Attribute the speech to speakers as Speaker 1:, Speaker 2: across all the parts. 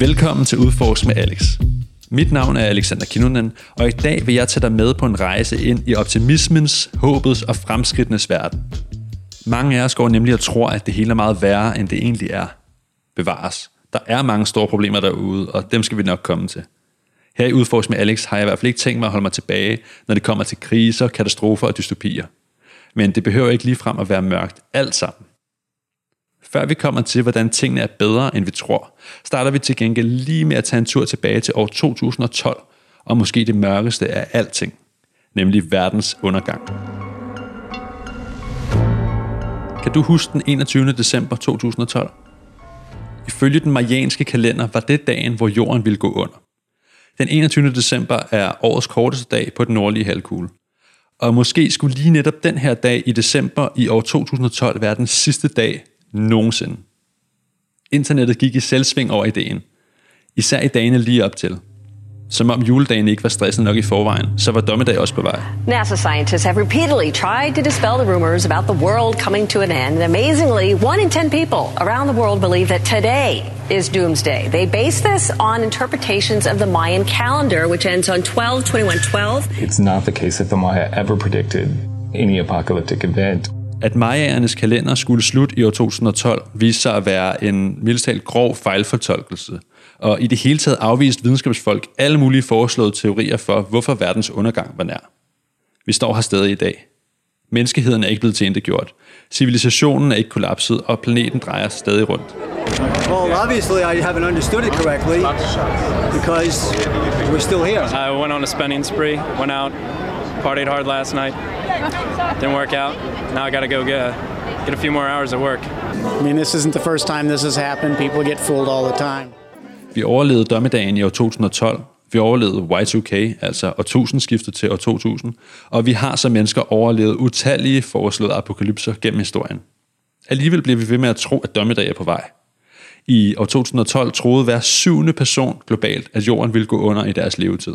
Speaker 1: Velkommen til Udforsk med Alex. Mit navn er Alexander Kinnunen, og i dag vil jeg tage dig med på en rejse ind i optimismens, håbets og fremskridtenes verden. Mange af os går nemlig og tror, at det hele er meget værre, end det egentlig er. Bevares. Der er mange store problemer derude, og dem skal vi nok komme til. Her i Udforsk med Alex har jeg i hvert fald ikke tænkt mig at holde mig tilbage, når det kommer til kriser, katastrofer og dystopier. Men det behøver ikke ligefrem at være mørkt alt sammen. Før vi kommer til, hvordan tingene er bedre, end vi tror, starter vi til gengæld lige med at tage en tur tilbage til år 2012, og måske det mørkeste af alting, nemlig verdens undergang. Kan du huske den 21. december 2012? Ifølge den marianske kalender var det dagen, hvor jorden ville gå under. Den 21. december er årets korteste dag på den nordlige halvkugle. Og måske skulle lige netop den her dag i december i år 2012 være den sidste dag nogensinde. Internettet gik i selvsving over ideen. Især i dagene lige op til. Som om juledagen ikke var stresset nok i forvejen, så var dommedag også på vej.
Speaker 2: NASA scientists have repeatedly tried to dispel the rumors about the world coming to an end. Amazingly, one in 10 people around the world believe that today is doomsday. They base this on interpretations of the Mayan calendar, which ends on 12 21 12.
Speaker 3: It's not the case that the Maya ever predicted any apocalyptic event.
Speaker 1: At mayaernes kalender skulle slutte i år 2012 viste sig at være en mildestalt grov fejlfortolkelse, og i det hele taget afviste videnskabsfolk alle mulige foreslåede teorier for, hvorfor verdens undergang var nær. Vi står her stadig i dag. Menneskeheden er ikke blevet gjort. Civilisationen er ikke kollapset, og planeten drejer stadig rundt.
Speaker 4: Well, obviously I haven't understood it correctly because we're still here.
Speaker 5: I went on a spending spree, went out, partied hard last night. Didn't work out. Now I got to go get get a few more hours of work.
Speaker 6: I mean, this isn't the first time this has happened. People get fooled all the time.
Speaker 1: Vi overlevede dommedagen i år 2012. Vi overlevede Y2K, altså årtusindskiftet til år 2000. Og vi har som mennesker overlevet utallige foreslåede apokalypser gennem historien. Alligevel bliver vi ved med at tro, at dommedag er på vej. I år 2012 troede hver syvende person globalt, at jorden ville gå under i deres levetid.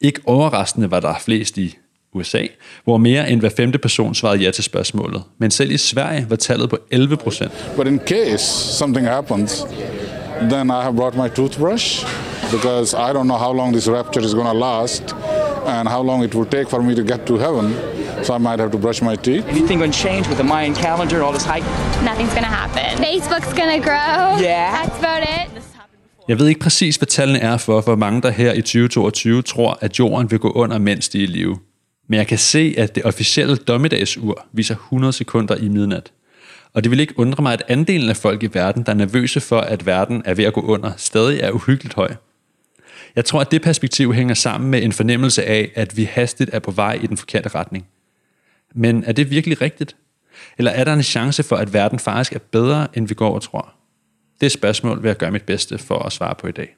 Speaker 1: Ikke overraskende var der flest i USA, hvor mere end hver femte person svarede ja til spørgsmålet. Men selv i Sverige var tallet på 11 procent.
Speaker 7: But in case something happens, then I have brought my toothbrush because I don't know how long this rapture is going to last and how long it will take for me to get to heaven. So I might have to brush my teeth.
Speaker 8: Anything going to change with the Mayan calendar and all this hype?
Speaker 9: Nothing's going to happen. Facebook's going to grow.
Speaker 8: Yeah.
Speaker 9: That's about it.
Speaker 1: Jeg ved ikke præcis, hvad tallene er for, hvor mange der her i 2022 tror, at jorden vil gå under, mens de er i live. Men jeg kan se, at det officielle dommedagsur viser 100 sekunder i midnat. Og det vil ikke undre mig, at andelen af folk i verden, der er nervøse for, at verden er ved at gå under, stadig er uhyggeligt høj. Jeg tror, at det perspektiv hænger sammen med en fornemmelse af, at vi hastigt er på vej i den forkerte retning. Men er det virkelig rigtigt? Eller er der en chance for, at verden faktisk er bedre, end vi går og tror? Det spørgsmål vil jeg gøre mit bedste for at svare på i dag.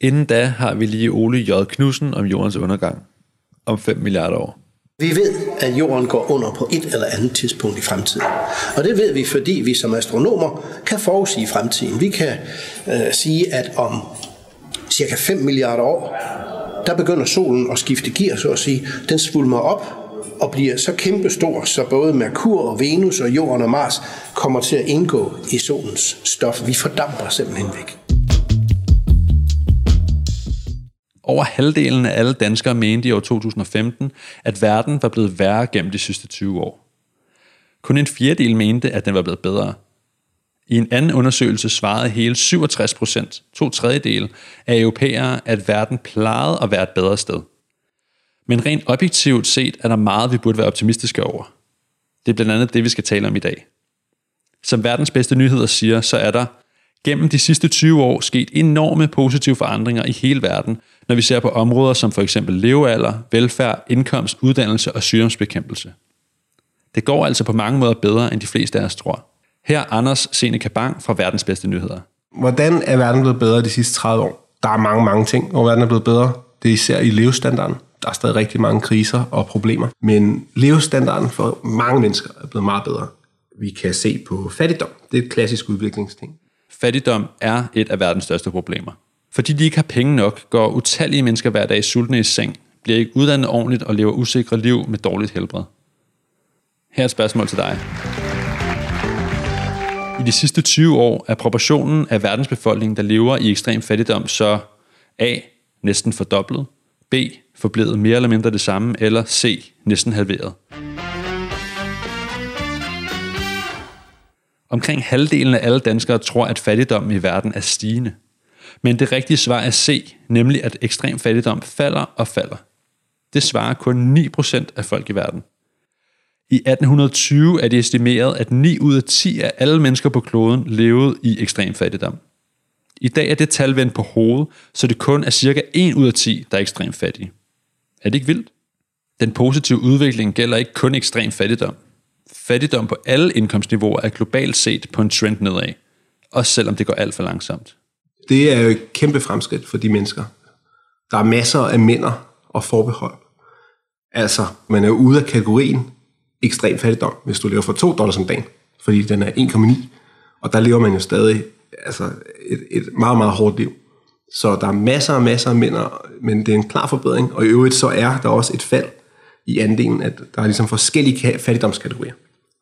Speaker 1: Inden da har vi lige Ole J. Knudsen om jordens undergang om 5 milliarder år.
Speaker 10: Vi ved, at jorden går under på et eller andet tidspunkt i fremtiden. Og det ved vi, fordi vi som astronomer kan forudsige fremtiden. Vi kan øh, sige, at om cirka 5 milliarder år, der begynder solen at skifte gear, så at sige. Den svulmer op og bliver så kæmpestor, så både Merkur og Venus og Jorden og Mars kommer til at indgå i solens stof. Vi fordamper simpelthen væk.
Speaker 1: Over halvdelen af alle danskere mente i år 2015, at verden var blevet værre gennem de sidste 20 år. Kun en fjerdedel mente, at den var blevet bedre. I en anden undersøgelse svarede hele 67 procent, to tredjedele af europæere, at verden plejede at være et bedre sted. Men rent objektivt set er der meget, vi burde være optimistiske over. Det er blandt andet det, vi skal tale om i dag. Som verdens bedste nyheder siger, så er der gennem de sidste 20 år sket enorme positive forandringer i hele verden, når vi ser på områder som for eksempel levealder, velfærd, indkomst, uddannelse og sygdomsbekæmpelse. Det går altså på mange måder bedre, end de fleste af os tror. Her er Anders Seneca Bang fra Verdens Bedste Nyheder.
Speaker 11: Hvordan er verden blevet bedre de sidste 30 år? Der er mange, mange ting, hvor verden er blevet bedre. Det er især i levestandarden. Der er stadig rigtig mange kriser og problemer. Men levestandarden for mange mennesker er blevet meget bedre. Vi kan se på fattigdom. Det er et klassisk udviklingsting.
Speaker 1: Fattigdom er et af verdens største problemer. Fordi de ikke har penge nok, går utallige mennesker hver dag sultne i seng, bliver ikke uddannet ordentligt og lever usikre liv med dårligt helbred. Her er et spørgsmål til dig. I de sidste 20 år er proportionen af verdensbefolkningen, der lever i ekstrem fattigdom, så A. næsten fordoblet, B. forblevet mere eller mindre det samme, eller C. næsten halveret. Omkring halvdelen af alle danskere tror, at fattigdommen i verden er stigende. Men det rigtige svar er C, nemlig at ekstrem fattigdom falder og falder. Det svarer kun 9% af folk i verden. I 1820 er det estimeret, at 9 ud af 10 af alle mennesker på kloden levede i ekstrem fattigdom. I dag er det tal vendt på hovedet, så det kun er cirka 1 ud af 10, der er ekstremt fattige. Er det ikke vildt? Den positive udvikling gælder ikke kun ekstrem fattigdom. Fattigdom på alle indkomstniveauer er globalt set på en trend nedad, også selvom det går alt for langsomt.
Speaker 11: Det er jo et kæmpe fremskridt for de mennesker. Der er masser af mænder og forbehold. Altså, man er ude af kategorien ekstrem fattigdom, hvis du lever for 2 dollars om dagen, fordi den er 1,9, og der lever man jo stadig altså et, et meget, meget hårdt liv. Så der er masser og masser af mænd, men det er en klar forbedring, og i øvrigt så er der også et fald i andelen, at der er ligesom forskellige fattigdomskategorier.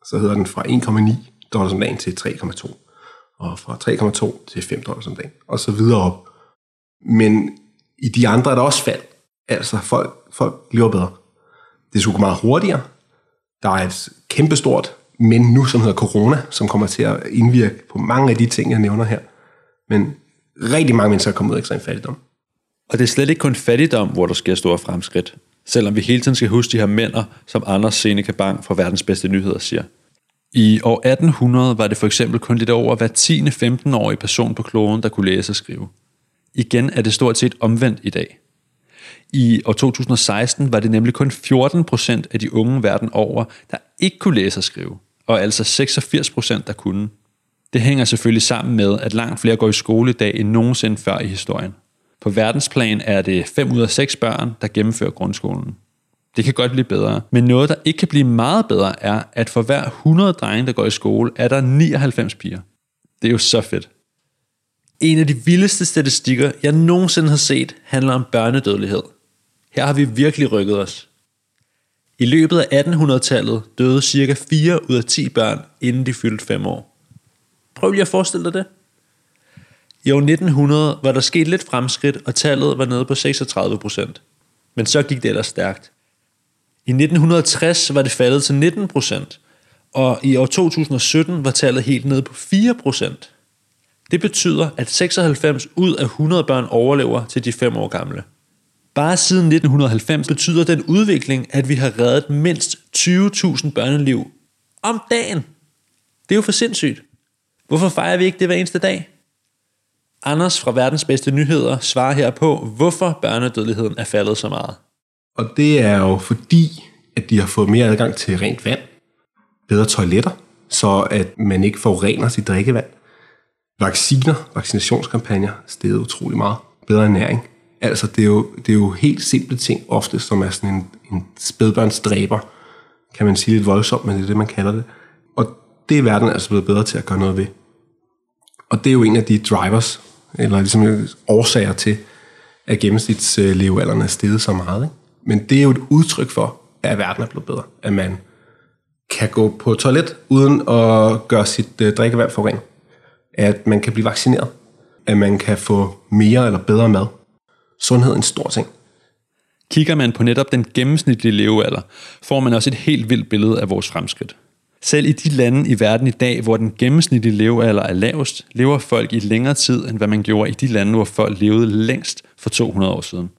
Speaker 11: Så hedder den fra 1,9 dollars om dagen til 3,2, og fra 3,2 til 5 dollars om dagen, og så videre op. Men i de andre er der også fald. Altså folk, folk lever bedre. Det skulle gå meget hurtigere, der er et kæmpestort men nu, som hedder corona, som kommer til at indvirke på mange af de ting, jeg nævner her. Men rigtig mange mennesker er kommet ud af ekstrem fattigdom.
Speaker 1: Og det er slet ikke kun fattigdom, hvor der sker store fremskridt. Selvom vi hele tiden skal huske de her mænd, som Anders Seneca Bang fra Verdens Bedste Nyheder siger. I år 1800 var det for eksempel kun lidt over hver 10. 15-årige person på kloden, der kunne læse og skrive. Igen er det stort set omvendt i dag. I år 2016 var det nemlig kun 14 procent af de unge verden over, der ikke kunne læse og skrive, og altså 86 procent, der kunne. Det hænger selvfølgelig sammen med, at langt flere går i skole i dag end nogensinde før i historien. På verdensplan er det 5 ud af 6 børn, der gennemfører grundskolen. Det kan godt blive bedre, men noget, der ikke kan blive meget bedre, er, at for hver 100 drenge, der går i skole, er der 99 piger. Det er jo så fedt. En af de vildeste statistikker, jeg nogensinde har set, handler om børnedødelighed. Her har vi virkelig rykket os. I løbet af 1800-tallet døde cirka 4 ud af 10 børn, inden de fyldte 5 år. Prøv lige at forestille dig det. I år 1900 var der sket lidt fremskridt, og tallet var nede på 36 procent. Men så gik det ellers stærkt. I 1960 var det faldet til 19 procent, og i år 2017 var tallet helt nede på 4 procent. Det betyder, at 96 ud af 100 børn overlever til de 5 år gamle. Bare siden 1990 betyder den udvikling, at vi har reddet mindst 20.000 børneliv om dagen. Det er jo for sindssygt. Hvorfor fejrer vi ikke det hver eneste dag? Anders fra Verdens Bedste Nyheder svarer her på, hvorfor børnedødeligheden er faldet så meget.
Speaker 11: Og det er jo fordi, at de har fået mere adgang til rent vand, bedre toiletter, så at man ikke forurener sit drikkevand. Vacciner, vaccinationskampagner, steget utrolig meget. Bedre ernæring. Altså, det er jo, det er jo helt simple ting ofte, som er sådan en, en spædbørnsdræber, kan man sige lidt voldsomt, men det er det, man kalder det. Og det er verden altså blevet bedre til at gøre noget ved. Og det er jo en af de drivers, eller ligesom årsager til, at gennemsnitslevealderen er steget så meget. Ikke? Men det er jo et udtryk for, at verden er blevet bedre. At man kan gå på toilet uden at gøre sit øh, drikkevand for ren. At man kan blive vaccineret. At man kan få mere eller bedre mad sundhed er en stor ting.
Speaker 1: Kigger man på netop den gennemsnitlige levealder, får man også et helt vildt billede af vores fremskridt. Selv i de lande i verden i dag, hvor den gennemsnitlige levealder er lavest, lever folk i længere tid, end hvad man gjorde i de lande, hvor folk levede længst for 200 år siden.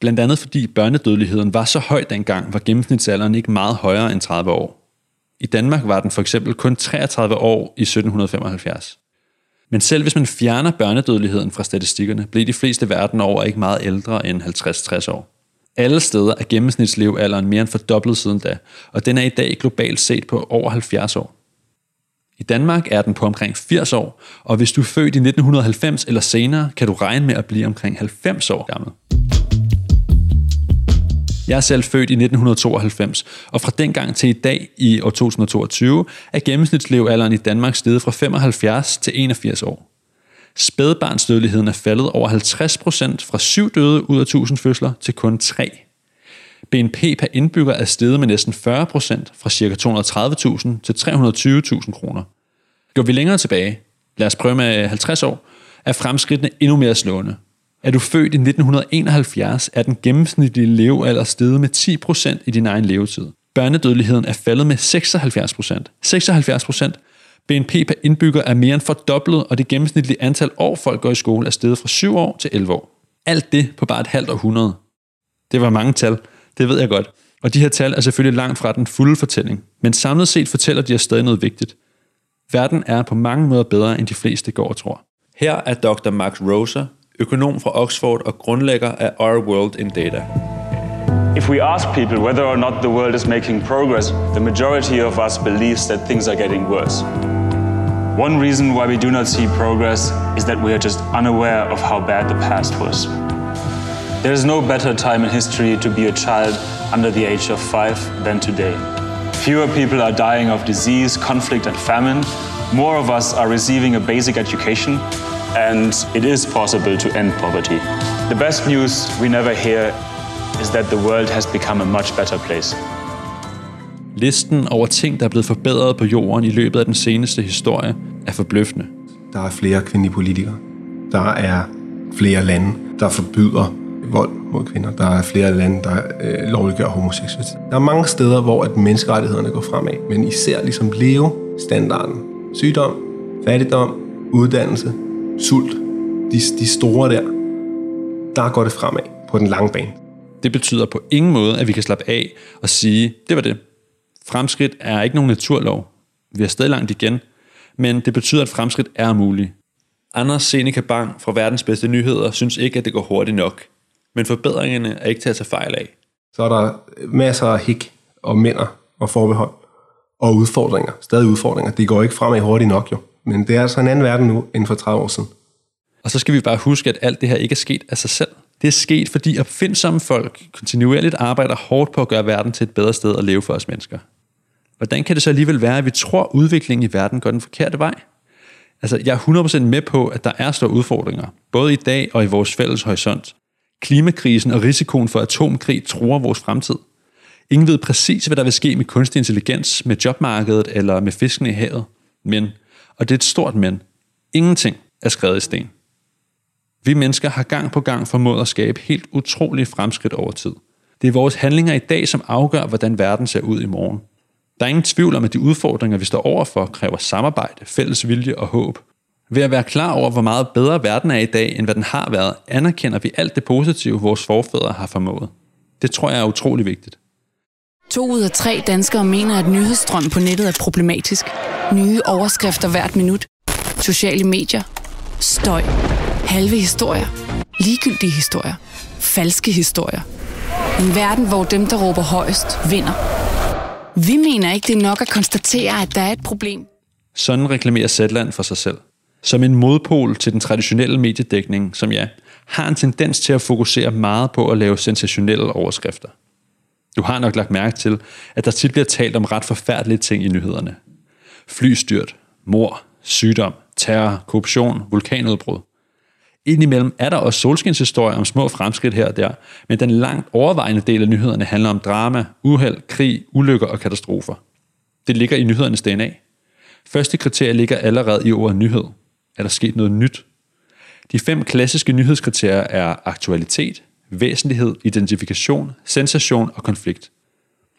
Speaker 1: Blandt andet fordi børnedødeligheden var så høj dengang, var gennemsnitsalderen ikke meget højere end 30 år. I Danmark var den for eksempel kun 33 år i 1775. Men selv hvis man fjerner børnedødeligheden fra statistikkerne, bliver de fleste verden over ikke meget ældre end 50-60 år. Alle steder er gennemsnitslevealderen mere end fordoblet siden da, og den er i dag globalt set på over 70 år. I Danmark er den på omkring 80 år, og hvis du er født i 1990 eller senere, kan du regne med at blive omkring 90 år gammel. Jeg er selv født i 1992, og fra dengang til i dag i år 2022 er gennemsnitslevealderen i Danmark steget fra 75 til 81 år. Spædbarnsdødeligheden er faldet over 50 procent fra 7 døde ud af 1000 fødsler til kun 3. BNP per indbygger er steget med næsten 40 procent fra ca. 230.000 til 320.000 kroner. Går vi længere tilbage, lad os prøve med 50 år, er fremskridtene endnu mere slående. Er du født i 1971, er den gennemsnitlige levealder steget med 10% i din egen levetid. Børnedødeligheden er faldet med 76%. 76%. BNP per indbygger er mere end fordoblet, og det gennemsnitlige antal år, folk går i skole, er steget fra 7 år til 11 år. Alt det på bare et halvt århundrede. Det var mange tal, det ved jeg godt. Og de her tal er selvfølgelig langt fra den fulde fortælling, men samlet set fortæller de os stadig noget vigtigt. Verden er på mange måder bedre, end de fleste går og tror. Her er Dr. Max Rosa, økonom fra Oxford og grundlægger af Our World in Data.
Speaker 12: If we ask people whether or not the world is making progress, the majority of us believes that things are getting worse. One reason why we do not see progress is that we are just unaware of how bad the past was. There is no better time in history to be a child under the age of five than today. Fewer people are dying of disease, conflict, and famine. More of us are receiving a basic education, and it is possible to end poverty. The best news we never hear is that the world has become a much better place.
Speaker 1: Listen over ting, der er blevet forbedret på jorden i løbet af den seneste historie, er forbløffende.
Speaker 11: Der er flere kvindelige politikere. Der er flere lande, der forbyder vold mod kvinder. Der er flere lande, der øh, lovliggør homoseksualitet. Der er mange steder, hvor at menneskerettighederne går fremad, men især ligesom levestandarden. Sygdom, fattigdom, uddannelse, sult. De, de store der, der går det fremad på den lange bane.
Speaker 1: Det betyder på ingen måde, at vi kan slappe af og sige, det var det. Fremskridt er ikke nogen naturlov. Vi er stadig langt igen, men det betyder, at fremskridt er mulige. Anders Seneca Bang fra Verdens Bedste Nyheder synes ikke, at det går hurtigt nok. Men forbedringerne er ikke til at tage fejl af.
Speaker 11: Så er der masser af hik og mænder og forbehold og udfordringer. Stadig udfordringer. Det går ikke fremad hurtigt nok jo. Men det er altså en anden verden nu end for 30 år siden.
Speaker 1: Og så skal vi bare huske, at alt det her ikke er sket af sig selv. Det er sket, fordi opfindsomme folk kontinuerligt arbejder hårdt på at gøre verden til et bedre sted at leve for os mennesker. Hvordan kan det så alligevel være, at vi tror, at udviklingen i verden går den forkerte vej? Altså, jeg er 100% med på, at der er store udfordringer, både i dag og i vores fælles horisont. Klimakrisen og risikoen for atomkrig tror vores fremtid. Ingen ved præcis, hvad der vil ske med kunstig intelligens, med jobmarkedet eller med fiskene i havet. Men, og det er et stort men, ingenting er skrevet i sten. Vi mennesker har gang på gang formået at skabe helt utrolige fremskridt over tid. Det er vores handlinger i dag, som afgør, hvordan verden ser ud i morgen. Der er ingen tvivl om, at de udfordringer, vi står overfor, kræver samarbejde, fælles vilje og håb. Ved at være klar over, hvor meget bedre verden er i dag, end hvad den har været, anerkender vi alt det positive, vores forfædre har formået. Det tror jeg er utrolig vigtigt.
Speaker 13: To ud af tre danskere mener, at nyhedsstrøm på nettet er problematisk. Nye overskrifter hvert minut. Sociale medier. Støj. Halve historier. Ligegyldige historier. Falske historier. En verden, hvor dem, der råber højst, vinder. Vi mener ikke, det er nok at konstatere, at der er et problem.
Speaker 1: Sådan reklamerer Zetland for sig selv. Som en modpol til den traditionelle mediedækning, som ja, har en tendens til at fokusere meget på at lave sensationelle overskrifter. Du har nok lagt mærke til, at der tit bliver talt om ret forfærdelige ting i nyhederne. Flystyrt, mor, sygdom, terror, korruption, vulkanudbrud. Indimellem er der også solskinshistorier om små fremskridt her og der, men den langt overvejende del af nyhederne handler om drama, uheld, krig, ulykker og katastrofer. Det ligger i nyhedernes DNA. Første kriterie ligger allerede i ordet nyhed. Er der sket noget nyt? De fem klassiske nyhedskriterier er aktualitet, væsentlighed, identifikation, sensation og konflikt.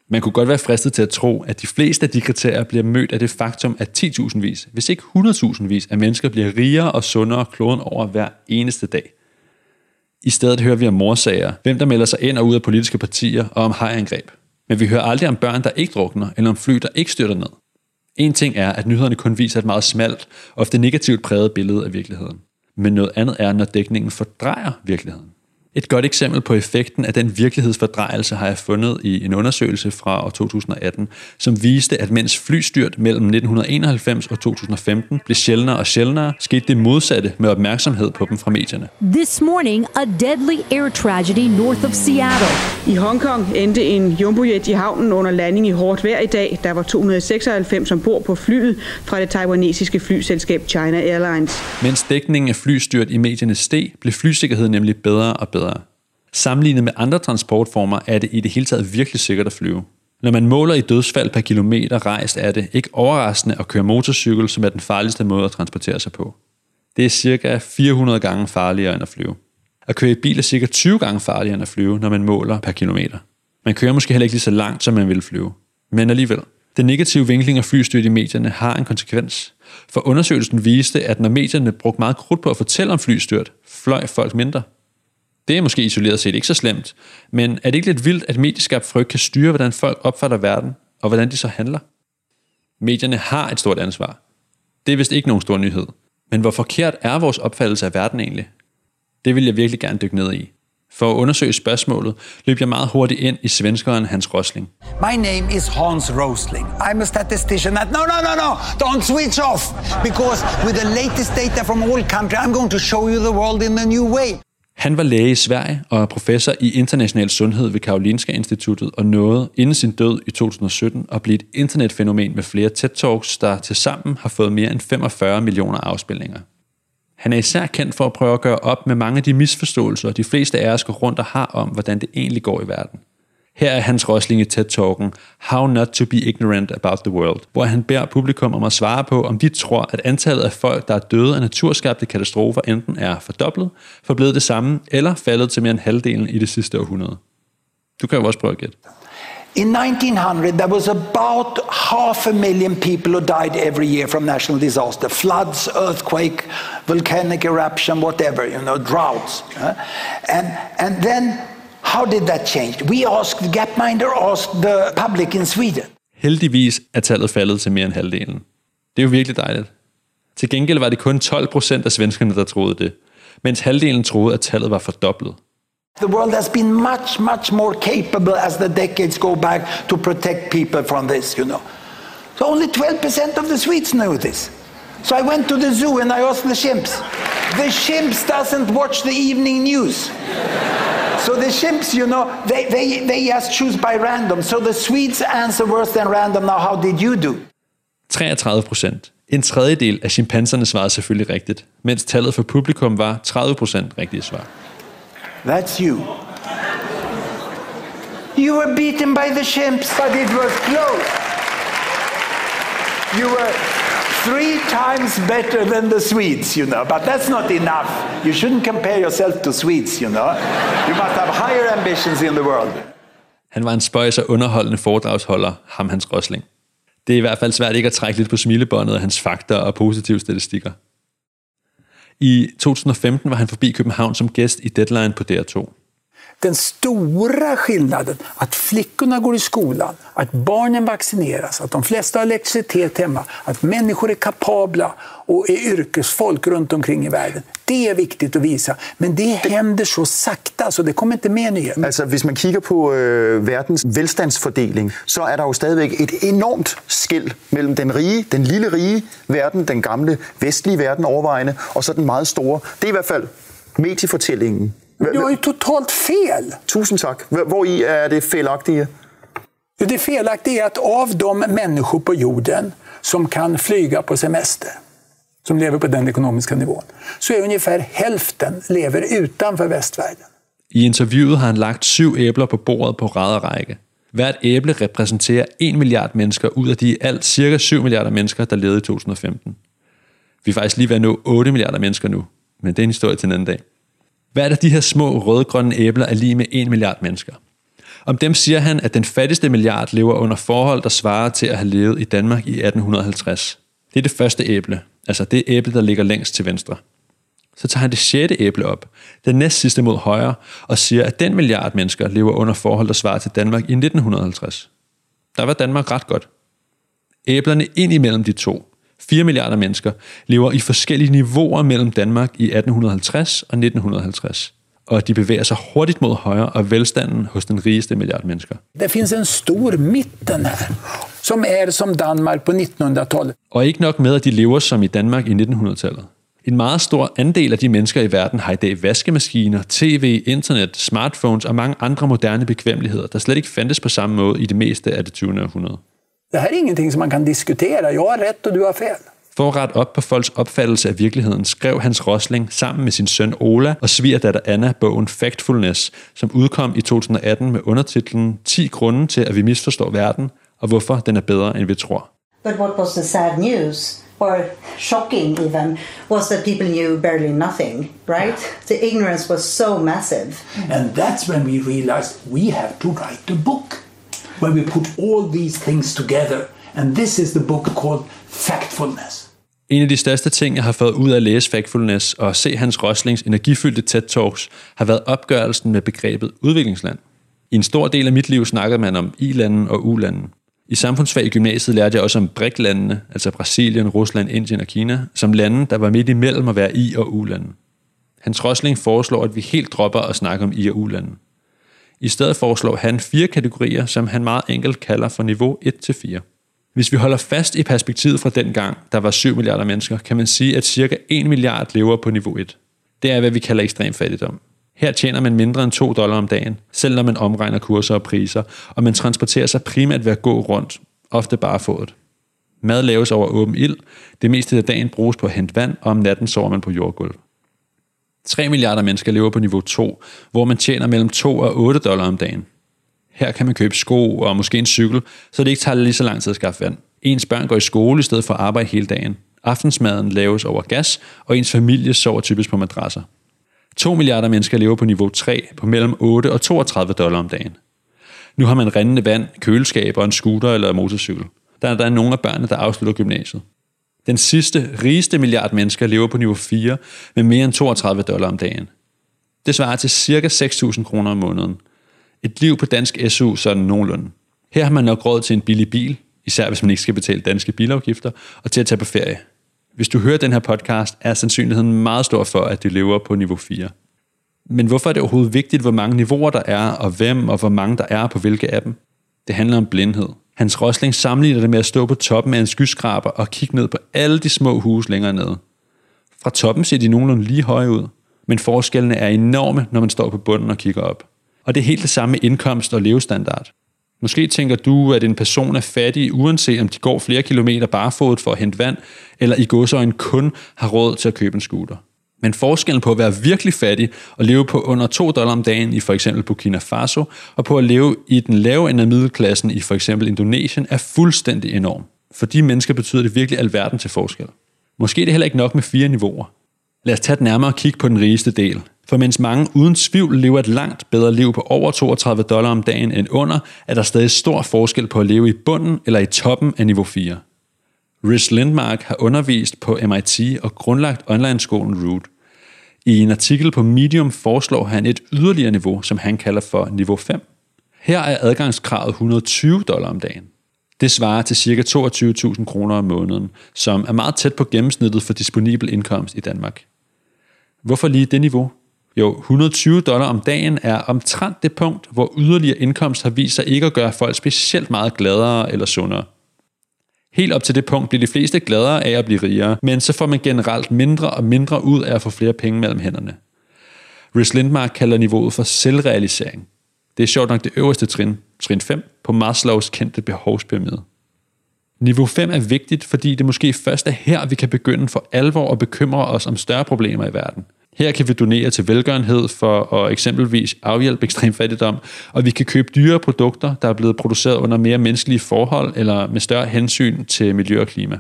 Speaker 1: Man kunne godt være fristet til at tro, at de fleste af de kriterier bliver mødt af det faktum, at 10.000 vis, hvis ikke 100.000 vis af mennesker bliver rigere og sundere kloden over hver eneste dag. I stedet hører vi om morsager, hvem der melder sig ind og ud af politiske partier og om hajangreb. Men vi hører aldrig om børn, der ikke drukner, eller om fly, der ikke styrter ned. En ting er, at nyhederne kun viser et meget smalt, ofte negativt præget billede af virkeligheden. Men noget andet er, når dækningen fordrejer virkeligheden. Et godt eksempel på effekten af den virkelighedsfordrejelse har jeg fundet i en undersøgelse fra år 2018, som viste, at mens flystyrt mellem 1991 og 2015 blev sjældnere og sjældnere, skete det modsatte med opmærksomhed på dem fra medierne.
Speaker 14: This morning, a deadly air tragedy north of Seattle.
Speaker 15: I Hongkong endte en jumbojet i havnen under landing i hårdt vejr i dag. Der var 296 ombord på flyet fra det taiwanesiske flyselskab China Airlines.
Speaker 1: Mens dækningen af flystyrt i medierne steg, blev flysikkerheden nemlig bedre og bedre. Sammenlignet med andre transportformer er det i det hele taget virkelig sikkert at flyve. Når man måler i dødsfald per kilometer rejst, er det ikke overraskende at køre motorcykel, som er den farligste måde at transportere sig på. Det er cirka 400 gange farligere end at flyve. At køre i bil er cirka 20 gange farligere end at flyve, når man måler per kilometer. Man kører måske heller ikke lige så langt, som man vil flyve. Men alligevel. Den negative vinkling af flystyrt i medierne har en konsekvens. For undersøgelsen viste, at når medierne brugte meget krudt på at fortælle om flystyrt, fløj folk mindre. Det er måske isoleret set ikke så slemt, men er det ikke lidt vildt, at medieskabt frygt kan styre, hvordan folk opfatter verden, og hvordan de så handler? Medierne har et stort ansvar. Det er vist ikke nogen stor nyhed. Men hvor forkert er vores opfattelse af verden egentlig? Det vil jeg virkelig gerne dykke ned i. For at undersøge spørgsmålet, løb jeg meget hurtigt ind i svenskeren Hans Rosling.
Speaker 16: My name is Hans Rosling. I'm a statistician at... No, no, no, no! Don't switch off! Because with the latest data from all countries, I'm going to show you the world in a new way.
Speaker 1: Han var læge i Sverige og er professor i international sundhed ved Karolinska Instituttet og nåede inden sin død i 2017 at blive et internetfænomen med flere TED-talks, der tilsammen har fået mere end 45 millioner afspilninger. Han er især kendt for at prøve at gøre op med mange af de misforståelser, de fleste af os går rundt og har om, hvordan det egentlig går i verden. Her er hans Rosling i TED-talken How Not to Be Ignorant About the World, hvor han beder publikum om at svare på, om de tror, at antallet af folk, der er døde af naturskabte katastrofer, enten er fordoblet, forblevet det samme, eller faldet til mere end halvdelen i det sidste århundrede. Du kan jo også prøve at gætte.
Speaker 16: In 1900, there was about half a million people who died every year from natural disaster floods, earthquake, volcanic eruption, whatever, you know, droughts. And, and then, how did that change? We asked, the Gapminder asked the public in Sweden.
Speaker 1: Heldigvis er tallet faldet til mere end halvdelen. Det er jo virkelig dejligt. Til gengæld var det kun 12 procent af svenskerne, der troede det, mens halvdelen troede, at tallet var fordoblet.
Speaker 16: The world has been much, much more capable as the decades go back to protect people from this, you know. So only 12% of the Swedes know this. So I went to the zoo and I asked the chimps. The chimps doesn't watch the evening news. So the chimps, you know, they, they, they just choose by random. So the Swedes answer worse than random. Now, how did you do?
Speaker 1: 33 procent. En tredjedel af chimpanserne svarede er selvfølgelig rigtigt, mens tallet for publikum var 30 procent rigtige svar.
Speaker 16: That's you. You were beaten by the chimps, but it was close. You were three times better than the Swedes, you know, but that's not enough. You shouldn't compare yourself to Swedes, you know. You must have higher ambitions in the world.
Speaker 1: Han var en spøjs og underholdende foredragsholder, ham Hans Rosling. Det er i hvert fald svært ikke at trække lidt på smilebåndet af hans fakta og positive statistikker. I 2015 var han forbi København som gæst i Deadline på DR2.
Speaker 17: Den stora skillnaden, att flickorna går i skolan, att barnen vaccineras, att de flesta har elektricitet hemma, att människor är kapabla och är yrkesfolk runt omkring i världen. Det är viktigt att visa, men det händer så sakta, så det kommer inte med nyheter.
Speaker 18: Altså, hvis man kigger på øh, verdens velstandsfordeling, så er der jo stadigvæk et enormt skæld mellem den rige, den lille rige verden, den gamle vestlige verden overvejende, og så den meget store. Det er i hvert fald mediefortællingen.
Speaker 17: Du har ju totalt fel.
Speaker 18: Tusind tak. Hvor i er det felagtige?
Speaker 17: Det felaktiga är att av de människor på jorden som kan flyga på semester, som lever på den ekonomiska nivån, så är ungefär hälften lever utanför västvärlden.
Speaker 1: I interviewet har han lagt syv æbler på bordet på række. Hvert æble repræsenterer 1 milliard mennesker ud af de i alt cirka 7 milliarder mennesker, der levede i 2015. Vi er faktisk lige ved at nå 8 milliarder mennesker nu, men det er en historie til en anden dag. Hvert af de her små rødgrønne æbler er lige med 1 milliard mennesker. Om dem siger han, at den fattigste milliard lever under forhold, der svarer til at have levet i Danmark i 1850. Det er det første æble, altså det æble, der ligger længst til venstre. Så tager han det sjette æble op, den næst sidste mod højre, og siger, at den milliard mennesker lever under forhold, der svarer til Danmark i 1950. Der var Danmark ret godt. Æblerne ind imellem de to, 4 milliarder mennesker, lever i forskellige niveauer mellem Danmark i 1850 og 1950. Og de bevæger sig hurtigt mod højre og velstanden hos den rigeste milliard mennesker.
Speaker 17: Det finns en stor mitten här, som är som Danmark på 1900-talet.
Speaker 1: Og ikke nok med, at de lever som i Danmark i 1900-tallet. En meget stor andel af de mennesker i verden har i dag vaskemaskiner, tv, internet, smartphones og mange andre moderne bekvemmeligheder, der slet ikke fandtes på samme måde i det meste af det 20. århundrede.
Speaker 17: Det här är ingenting som man kan diskutera. Jag har rätt och du har fel.
Speaker 1: For at rette op på folks opfattelse af virkeligheden, skrev Hans Rosling sammen med sin søn Ola og svigerdatter Anna bogen Factfulness, som udkom i 2018 med undertitlen 10 grunde til, at vi misforstår verden, og hvorfor den er bedre, end vi tror.
Speaker 19: But what was the sad news, or shocking even, was that people knew barely nothing, right? The ignorance was so massive.
Speaker 17: And that's when we realized we have to write a book where we put all these things together. And this is the book called Factfulness.
Speaker 1: En af de største ting, jeg har fået ud af at læse Factfulness og se Hans Roslings energifyldte TED-talks, har været opgørelsen med begrebet udviklingsland. I en stor del af mit liv snakkede man om i-landen og u-landen. I samfundsfag i gymnasiet lærte jeg også om BRIC-landene, altså Brasilien, Rusland, Indien og Kina, som lande, der var midt imellem at være i- og u-lande. Hans Rosling foreslår, at vi helt dropper at snakke om i- og u-lande. I stedet foreslår han fire kategorier, som han meget enkelt kalder for niveau 1-4. Hvis vi holder fast i perspektivet fra den gang, der var 7 milliarder mennesker, kan man sige, at cirka 1 milliard lever på niveau 1. Det er, hvad vi kalder ekstrem fattigdom. Her tjener man mindre end 2 dollar om dagen, selv når man omregner kurser og priser, og man transporterer sig primært ved at gå rundt, ofte bare fået. Mad laves over åben ild, det meste af dagen bruges på at hente vand, og om natten sover man på jordgulv. 3 milliarder mennesker lever på niveau 2, hvor man tjener mellem 2 og 8 dollar om dagen. Her kan man købe sko og måske en cykel, så det ikke tager lige så lang tid at skaffe vand. Ens børn går i skole i stedet for at arbejde hele dagen. Aftensmaden laves over gas, og ens familie sover typisk på madrasser. 2 milliarder mennesker lever på niveau 3 på mellem 8 og 32 dollar om dagen. Nu har man rindende vand, køleskab og en scooter eller motorcykel. Der er der nogle af børnene, der afslutter gymnasiet. Den sidste, rigeste milliard mennesker lever på niveau 4 med mere end 32 dollar om dagen. Det svarer til ca. 6.000 kroner om måneden. Et liv på dansk SU sådan nogenlunde. Her har man nok råd til en billig bil, især hvis man ikke skal betale danske bilafgifter, og til at tage på ferie. Hvis du hører den her podcast, er sandsynligheden meget stor for, at du lever på niveau 4. Men hvorfor er det overhovedet vigtigt, hvor mange niveauer der er, og hvem og hvor mange der er på hvilke af dem? Det handler om blindhed. Hans Rosling sammenligner det med at stå på toppen af en skyskraber og kigge ned på alle de små huse længere nede. Fra toppen ser de nogenlunde lige høje ud, men forskellene er enorme, når man står på bunden og kigger op. Og det er helt det samme med indkomst og levestandard. Måske tænker du, at en person er fattig, uanset om de går flere kilometer barefodet for at hente vand, eller i godsøjen kun har råd til at købe en scooter. Men forskellen på at være virkelig fattig og leve på under 2 dollar om dagen i for eksempel Burkina Faso, og på at leve i den lave ende af middelklassen i for eksempel Indonesien, er fuldstændig enorm. For de mennesker betyder det virkelig alverden til forskel. Måske er det heller ikke nok med fire niveauer. Lad os tage et nærmere kig på den rigeste del. For mens mange uden tvivl lever et langt bedre liv på over 32 dollar om dagen end under, er der stadig stor forskel på at leve i bunden eller i toppen af niveau 4. Rhys Lindmark har undervist på MIT og grundlagt online-skolen Root. I en artikel på Medium foreslår han et yderligere niveau, som han kalder for niveau 5. Her er adgangskravet 120 dollar om dagen. Det svarer til ca. 22.000 kroner om måneden, som er meget tæt på gennemsnittet for disponibel indkomst i Danmark. Hvorfor lige det niveau? Jo, 120 dollar om dagen er omtrent det punkt, hvor yderligere indkomst har vist sig ikke at gøre folk specielt meget gladere eller sundere. Helt op til det punkt bliver de fleste gladere af at blive rigere, men så får man generelt mindre og mindre ud af at få flere penge mellem hænderne. Rhys Lindmark kalder niveauet for selvrealisering. Det er sjovt nok det øverste trin, trin 5, på Maslows kendte behovspyramide. Niveau 5 er vigtigt, fordi det måske først er her, vi kan begynde for alvor at bekymre os om større problemer i verden. Her kan vi donere til velgørenhed for at eksempelvis afhjælpe ekstrem fattigdom, og vi kan købe dyre produkter, der er blevet produceret under mere menneskelige forhold eller med større hensyn til miljø og klima.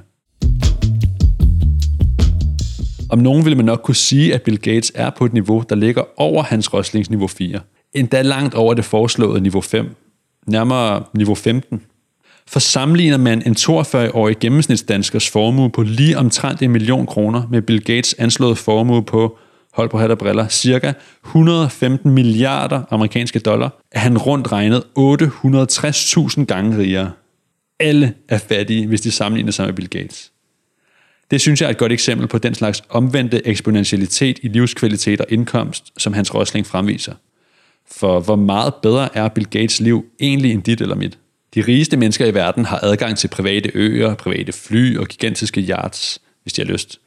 Speaker 1: Om nogen vil man nok kunne sige, at Bill Gates er på et niveau, der ligger over hans Roslings niveau 4. Endda langt over det foreslåede niveau 5. Nærmere niveau 15. For sammenligner man en 42-årig gennemsnitsdanskers formue på lige omtrent en million kroner med Bill Gates anslåede formue på, hold på hat og briller, cirka 115 milliarder amerikanske dollar, er han rundt regnet 860.000 gange rigere. Alle er fattige, hvis de sammenligner sig med Bill Gates. Det synes jeg er et godt eksempel på den slags omvendte eksponentialitet i livskvalitet og indkomst, som Hans Rosling fremviser. For hvor meget bedre er Bill Gates liv egentlig end dit eller mit? De rigeste mennesker i verden har adgang til private øer, private fly og gigantiske yachts, hvis de har lyst.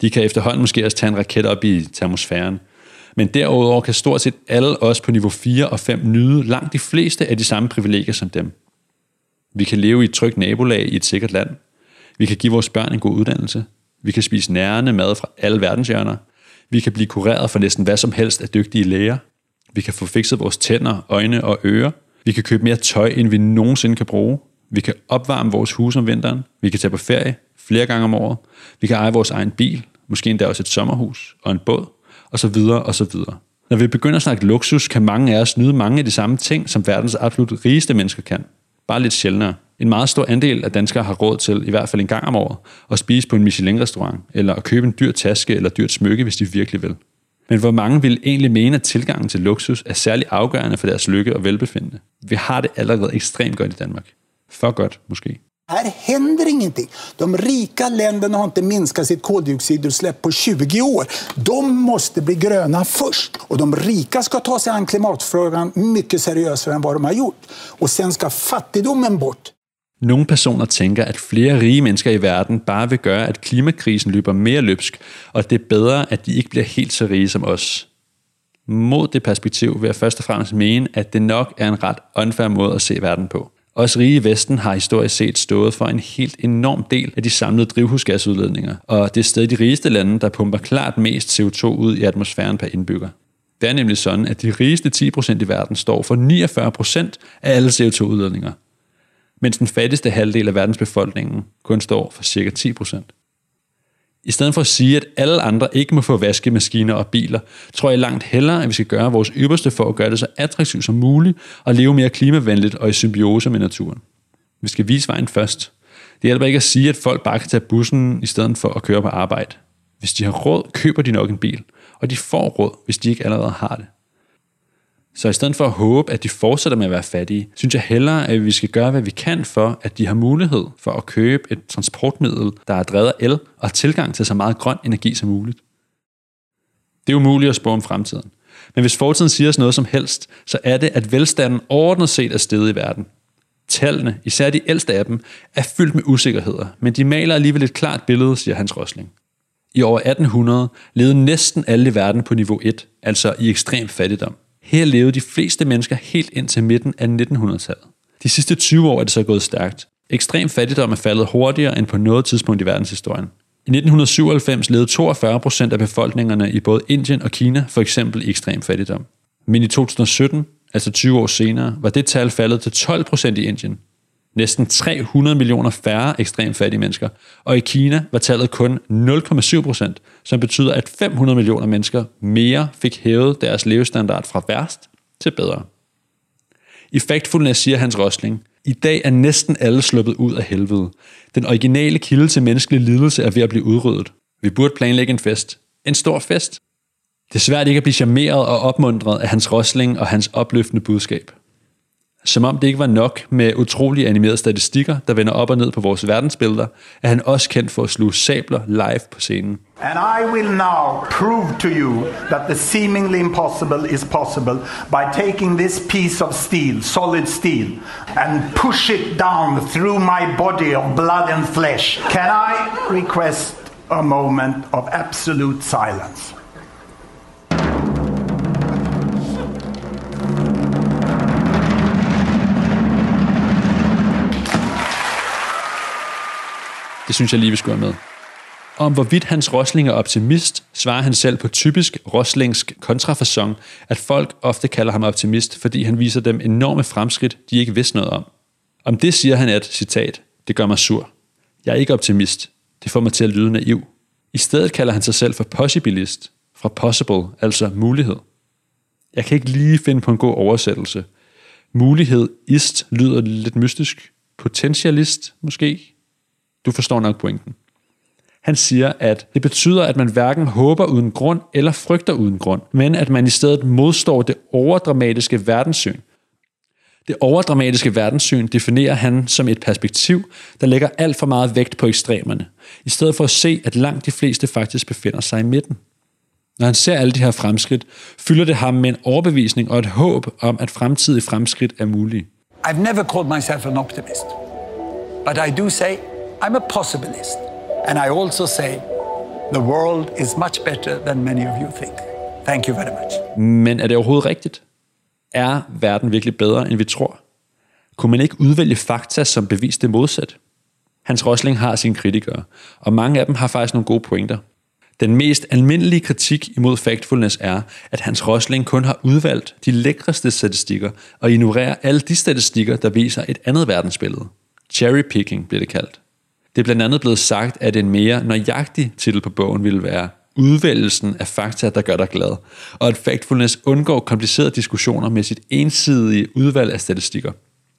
Speaker 1: De kan efterhånden måske også tage en raket op i termosfæren. Men derudover kan stort set alle os på niveau 4 og 5 nyde langt de fleste af de samme privilegier som dem. Vi kan leve i et trygt nabolag i et sikkert land. Vi kan give vores børn en god uddannelse. Vi kan spise nærende mad fra alle verdenshjørner. Vi kan blive kureret for næsten hvad som helst af dygtige læger. Vi kan få fikset vores tænder, øjne og ører. Vi kan købe mere tøj, end vi nogensinde kan bruge. Vi kan opvarme vores hus om vinteren. Vi kan tage på ferie flere gange om året. Vi kan eje vores egen bil, måske endda også et sommerhus og en båd, og så videre og så videre. Når vi begynder at snakke luksus, kan mange af os nyde mange af de samme ting, som verdens absolut rigeste mennesker kan. Bare lidt sjældnere. En meget stor andel af danskere har råd til, i hvert fald en gang om året, at spise på en Michelin-restaurant, eller at købe en dyr taske eller dyrt smykke, hvis de virkelig vil. Men hvor mange vil egentlig mene, at tilgangen til luksus er særlig afgørende for deres lykke og velbefindende? Vi har det allerede ekstremt godt i Danmark. For godt, måske.
Speaker 17: Här händer ingenting. De rika länderna har inte minskat sitt koldioxidutsläpp på 20 år. De måste bli gröna först. Och de rika ska ta sig an klimatfrågan mycket seriösare än vad de har gjort. Och sen ska fattigdomen bort.
Speaker 1: Nogle personer tænker, at flere rige mennesker i verden bare vil gøre, at klimakrisen løber mere løbsk, og at det er bedre, at de ikke bliver helt så rige som os. Mod det perspektiv vil jeg først og fremmest mene, at det nok er en ret unfair måde at se verden på. Også rige Vesten har historisk set stået for en helt enorm del af de samlede drivhusgasudledninger, og det er stadig de rigeste lande, der pumper klart mest CO2 ud i atmosfæren per indbygger. Det er nemlig sådan, at de rigeste 10% i verden står for 49% af alle CO2-udledninger, mens den fattigste halvdel af verdens befolkningen kun står for cirka 10%. I stedet for at sige, at alle andre ikke må få vaskemaskiner og biler, tror jeg langt hellere, at vi skal gøre vores ypperste for at gøre det så attraktivt som muligt og leve mere klimavenligt og i symbiose med naturen. Vi skal vise vejen først. Det hjælper ikke at sige, at folk bare kan tage bussen i stedet for at køre på arbejde. Hvis de har råd, køber de nok en bil, og de får råd, hvis de ikke allerede har det. Så i stedet for at håbe, at de fortsætter med at være fattige, synes jeg hellere, at vi skal gøre, hvad vi kan for, at de har mulighed for at købe et transportmiddel, der er drevet af el og tilgang til så meget grøn energi som muligt. Det er umuligt at spå om fremtiden. Men hvis fortiden siger os noget som helst, så er det, at velstanden ordnet set er steget i verden. Tallene, især de ældste af dem, er fyldt med usikkerheder, men de maler alligevel et klart billede, siger Hans Rosling. I år 1800 levede næsten alle i verden på niveau 1, altså i ekstrem fattigdom. Her levede de fleste mennesker helt ind til midten af 1900-tallet. De sidste 20 år er det så gået stærkt. Ekstrem fattigdom er faldet hurtigere end på noget tidspunkt i verdenshistorien. I 1997 levede 42 procent af befolkningerne i både Indien og Kina for eksempel i ekstrem fattigdom. Men i 2017, altså 20 år senere, var det tal faldet til 12 procent i Indien. Næsten 300 millioner færre ekstremt fattige mennesker, og i Kina var tallet kun 0,7 procent, som betyder, at 500 millioner mennesker mere fik hævet deres levestandard fra værst til bedre. I Factfulness siger Hans Rosling, i dag er næsten alle sluppet ud af helvede. Den originale kilde til menneskelig lidelse er ved at blive udryddet. Vi burde planlægge en fest. En stor fest. Det er svært ikke at blive charmeret og opmuntret af hans rosling og hans opløftende budskab. Som om det ikke var nok med utrolige animerede statistikker, der vender op og ned på vores verdensbilleder, er han også kendt for at sluge sabler live på scenen.
Speaker 20: And I will now prove to you that the seemingly impossible is possible by taking this piece of steel, solid steel, and push it down through my body of blood and flesh. Can I request a moment of absolute silence?
Speaker 1: Det synes jeg lige, vi skulle have med. Om hvorvidt hans Rosling er optimist, svarer han selv på typisk roslingsk kontrafasong, at folk ofte kalder ham optimist, fordi han viser dem enorme fremskridt, de ikke vidste noget om. Om det siger han at, citat, det gør mig sur. Jeg er ikke optimist. Det får mig til at lyde naiv. I stedet kalder han sig selv for possibilist, fra possible, altså mulighed. Jeg kan ikke lige finde på en god oversættelse. Mulighed ist lyder lidt mystisk. Potentialist, måske? Du forstår nok pointen. Han siger, at det betyder, at man hverken håber uden grund eller frygter uden grund, men at man i stedet modstår det overdramatiske verdenssyn. Det overdramatiske verdenssyn definerer han som et perspektiv, der lægger alt for meget vægt på ekstremerne, i stedet for at se, at langt de fleste faktisk befinder sig i midten. Når han ser alle de her fremskridt, fylder det ham med en overbevisning og et håb om, at fremtidige fremskridt er mulige.
Speaker 17: I've never called myself an optimist. But I do say I'm a possibilist. And I also say the world is much better than many of you think. Thank you very much.
Speaker 1: Men er det overhovedet rigtigt? Er verden virkelig bedre, end vi tror? Kunne man ikke udvælge fakta, som bevis det modsat? Hans Rosling har sine kritikere, og mange af dem har faktisk nogle gode pointer. Den mest almindelige kritik imod factfulness er, at Hans Rosling kun har udvalgt de lækreste statistikker og ignorerer alle de statistikker, der viser et andet verdensbillede. Cherry picking bliver det kaldt. Det er blandt andet blevet sagt, at en mere nøjagtig titel på bogen ville være udvælgelsen af fakta, der gør dig glad, og at factfulness undgår komplicerede diskussioner med sit ensidige udvalg af statistikker.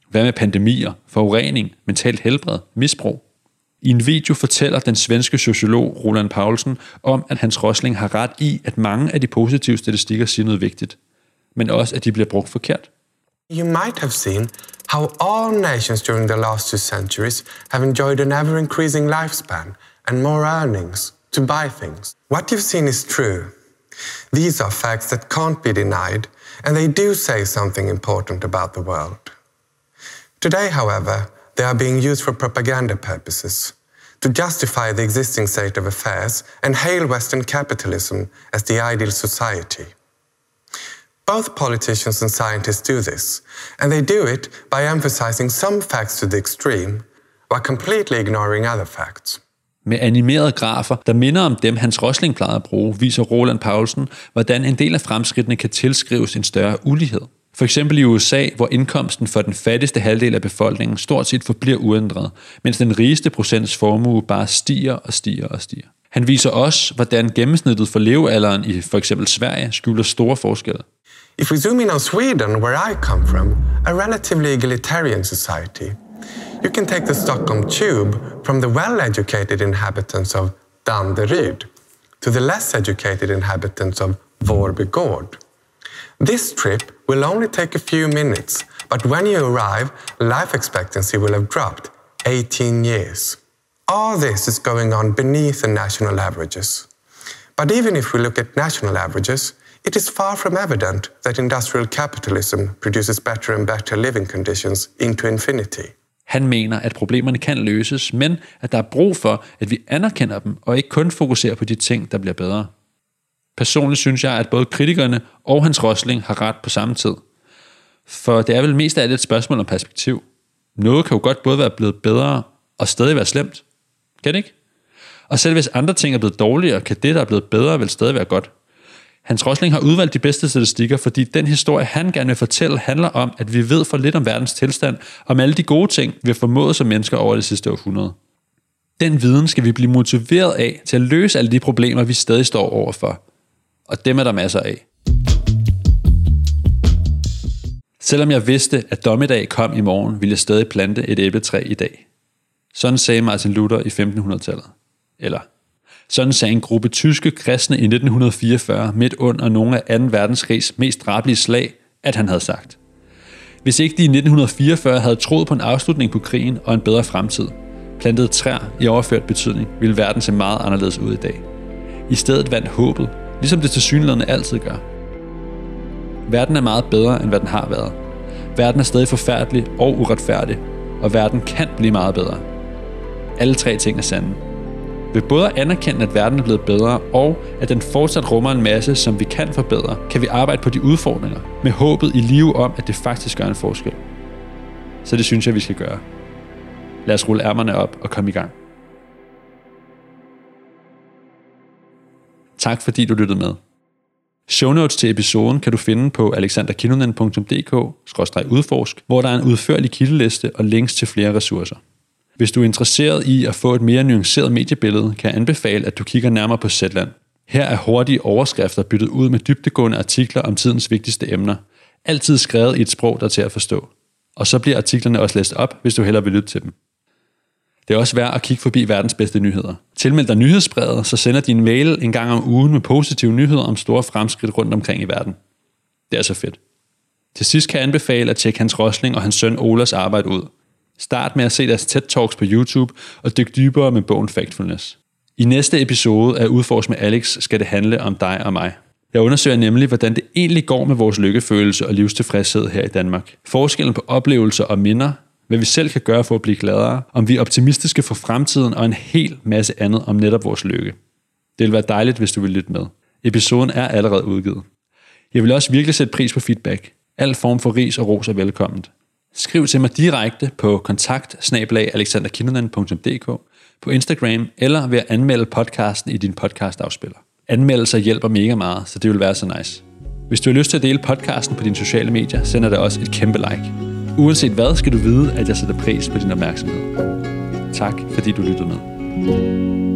Speaker 1: Hvad med pandemier, forurening, mentalt helbred, misbrug? I en video fortæller den svenske sociolog Roland Paulsen om, at Hans Rosling har ret i, at mange af de positive statistikker siger noget vigtigt, men også at de bliver brugt forkert.
Speaker 21: You might have seen how all nations during the last two centuries have enjoyed an ever increasing lifespan and more earnings to buy things. What you've seen is true. These are facts that can't be denied, and they do say something important about the world. Today, however, they are being used for propaganda purposes to justify the existing state of affairs and hail Western capitalism as the ideal society. Both politicians and scientists do this, and they do it by emphasizing some facts to the extreme while completely ignoring other facts.
Speaker 1: Med animerede grafer, der minder om dem, Hans Rosling plejede at bruge, viser Roland Paulsen, hvordan en del af fremskridtene kan tilskrives en større ulighed. For eksempel i USA, hvor indkomsten for den fattigste halvdel af befolkningen stort set forbliver uændret, mens den rigeste procents formue bare stiger og stiger og stiger. Han viser også, hvordan gennemsnittet for levealderen i for eksempel Sverige skylder store forskelle.
Speaker 21: If we zoom in on Sweden, where I come from, a relatively egalitarian society, you can take the Stockholm Tube from the well-educated inhabitants of Danderyd to the less educated inhabitants of Vårby. This trip will only take a few minutes, but when you arrive, life expectancy will have dropped 18 years. All this is going on beneath the national averages. But even if we look at national averages, it is far from evident that industrial capitalism produces better and better living conditions into infinity.
Speaker 1: Han mener, at problemerne kan løses, men at der er brug for, at vi anerkender dem, og ikke kun fokuserer på de ting, der bliver bedre. Personligt synes jeg, at både kritikerne og Hans Rosling har ret på samme tid. For det er vel mest af alt et spørgsmål om perspektiv. Noget kan jo godt både være blevet bedre og stadig være slemt. Kan det ikke? Og selv hvis andre ting er blevet dårligere, kan det, der er blevet bedre, vel stadig være godt. Hans Rosling har udvalgt de bedste statistikker, fordi den historie, han gerne vil fortælle, handler om, at vi ved for lidt om verdens tilstand, og om alle de gode ting, vi har formået som mennesker over det sidste århundrede. Den viden skal vi blive motiveret af til at løse alle de problemer, vi stadig står overfor. Og dem er der masser af. Selvom jeg vidste, at dommedag kom i morgen, ville jeg stadig plante et æbletræ i dag. Sådan sagde Martin Luther i 1500-tallet. Eller sådan sagde en gruppe tyske kristne i 1944 midt under nogle af 2. verdenskrigs mest drabelige slag, at han havde sagt. Hvis ikke de i 1944 havde troet på en afslutning på krigen og en bedre fremtid, plantet træer i overført betydning, ville verden se meget anderledes ud i dag. I stedet vandt håbet, ligesom det til synligheden altid gør. Verden er meget bedre, end hvad den har været. Verden er stadig forfærdelig og uretfærdig, og verden kan blive meget bedre. Alle tre ting er sande. Ved både at anerkende, at verden er blevet bedre, og at den fortsat rummer en masse, som vi kan forbedre, kan vi arbejde på de udfordringer, med håbet i live om, at det faktisk gør en forskel. Så det synes jeg, vi skal gøre. Lad os rulle ærmerne op og komme i gang. Tak fordi du lyttede med. Show notes til episoden kan du finde på alexanderkinonen.dk-udforsk, hvor der er en udførlig kildeliste og links til flere ressourcer. Hvis du er interesseret i at få et mere nuanceret mediebillede, kan jeg anbefale, at du kigger nærmere på Zetland. Her er hurtige overskrifter byttet ud med dybdegående artikler om tidens vigtigste emner. Altid skrevet i et sprog, der er til at forstå. Og så bliver artiklerne også læst op, hvis du hellere vil lytte til dem. Det er også værd at kigge forbi verdens bedste nyheder. Tilmeld dig nyhedsbrevet, så sender din mail en gang om ugen med positive nyheder om store fremskridt rundt omkring i verden. Det er så fedt. Til sidst kan jeg anbefale at tjekke Hans Rosling og hans søn Olas arbejde ud. Start med at se deres TED-talks på YouTube og dyk dybere med bogen Factfulness. I næste episode af Udforsk med Alex skal det handle om dig og mig. Jeg undersøger nemlig, hvordan det egentlig går med vores lykkefølelse og livstilfredshed her i Danmark. Forskellen på oplevelser og minder, hvad vi selv kan gøre for at blive gladere, om vi er optimistiske for fremtiden og en hel masse andet om netop vores lykke. Det vil være dejligt, hvis du vil lytte med. Episoden er allerede udgivet. Jeg vil også virkelig sætte pris på feedback. Al form for ris og ros er velkomment. Skriv til mig direkte på kontakt på Instagram eller ved at anmelde podcasten i din podcastafspiller. Anmeldelser hjælper mega meget, så det vil være så nice. Hvis du har lyst til at dele podcasten på dine sociale medier, sender det også et kæmpe like. Uanset hvad, skal du vide, at jeg sætter pris på din opmærksomhed. Tak, fordi du lyttede med.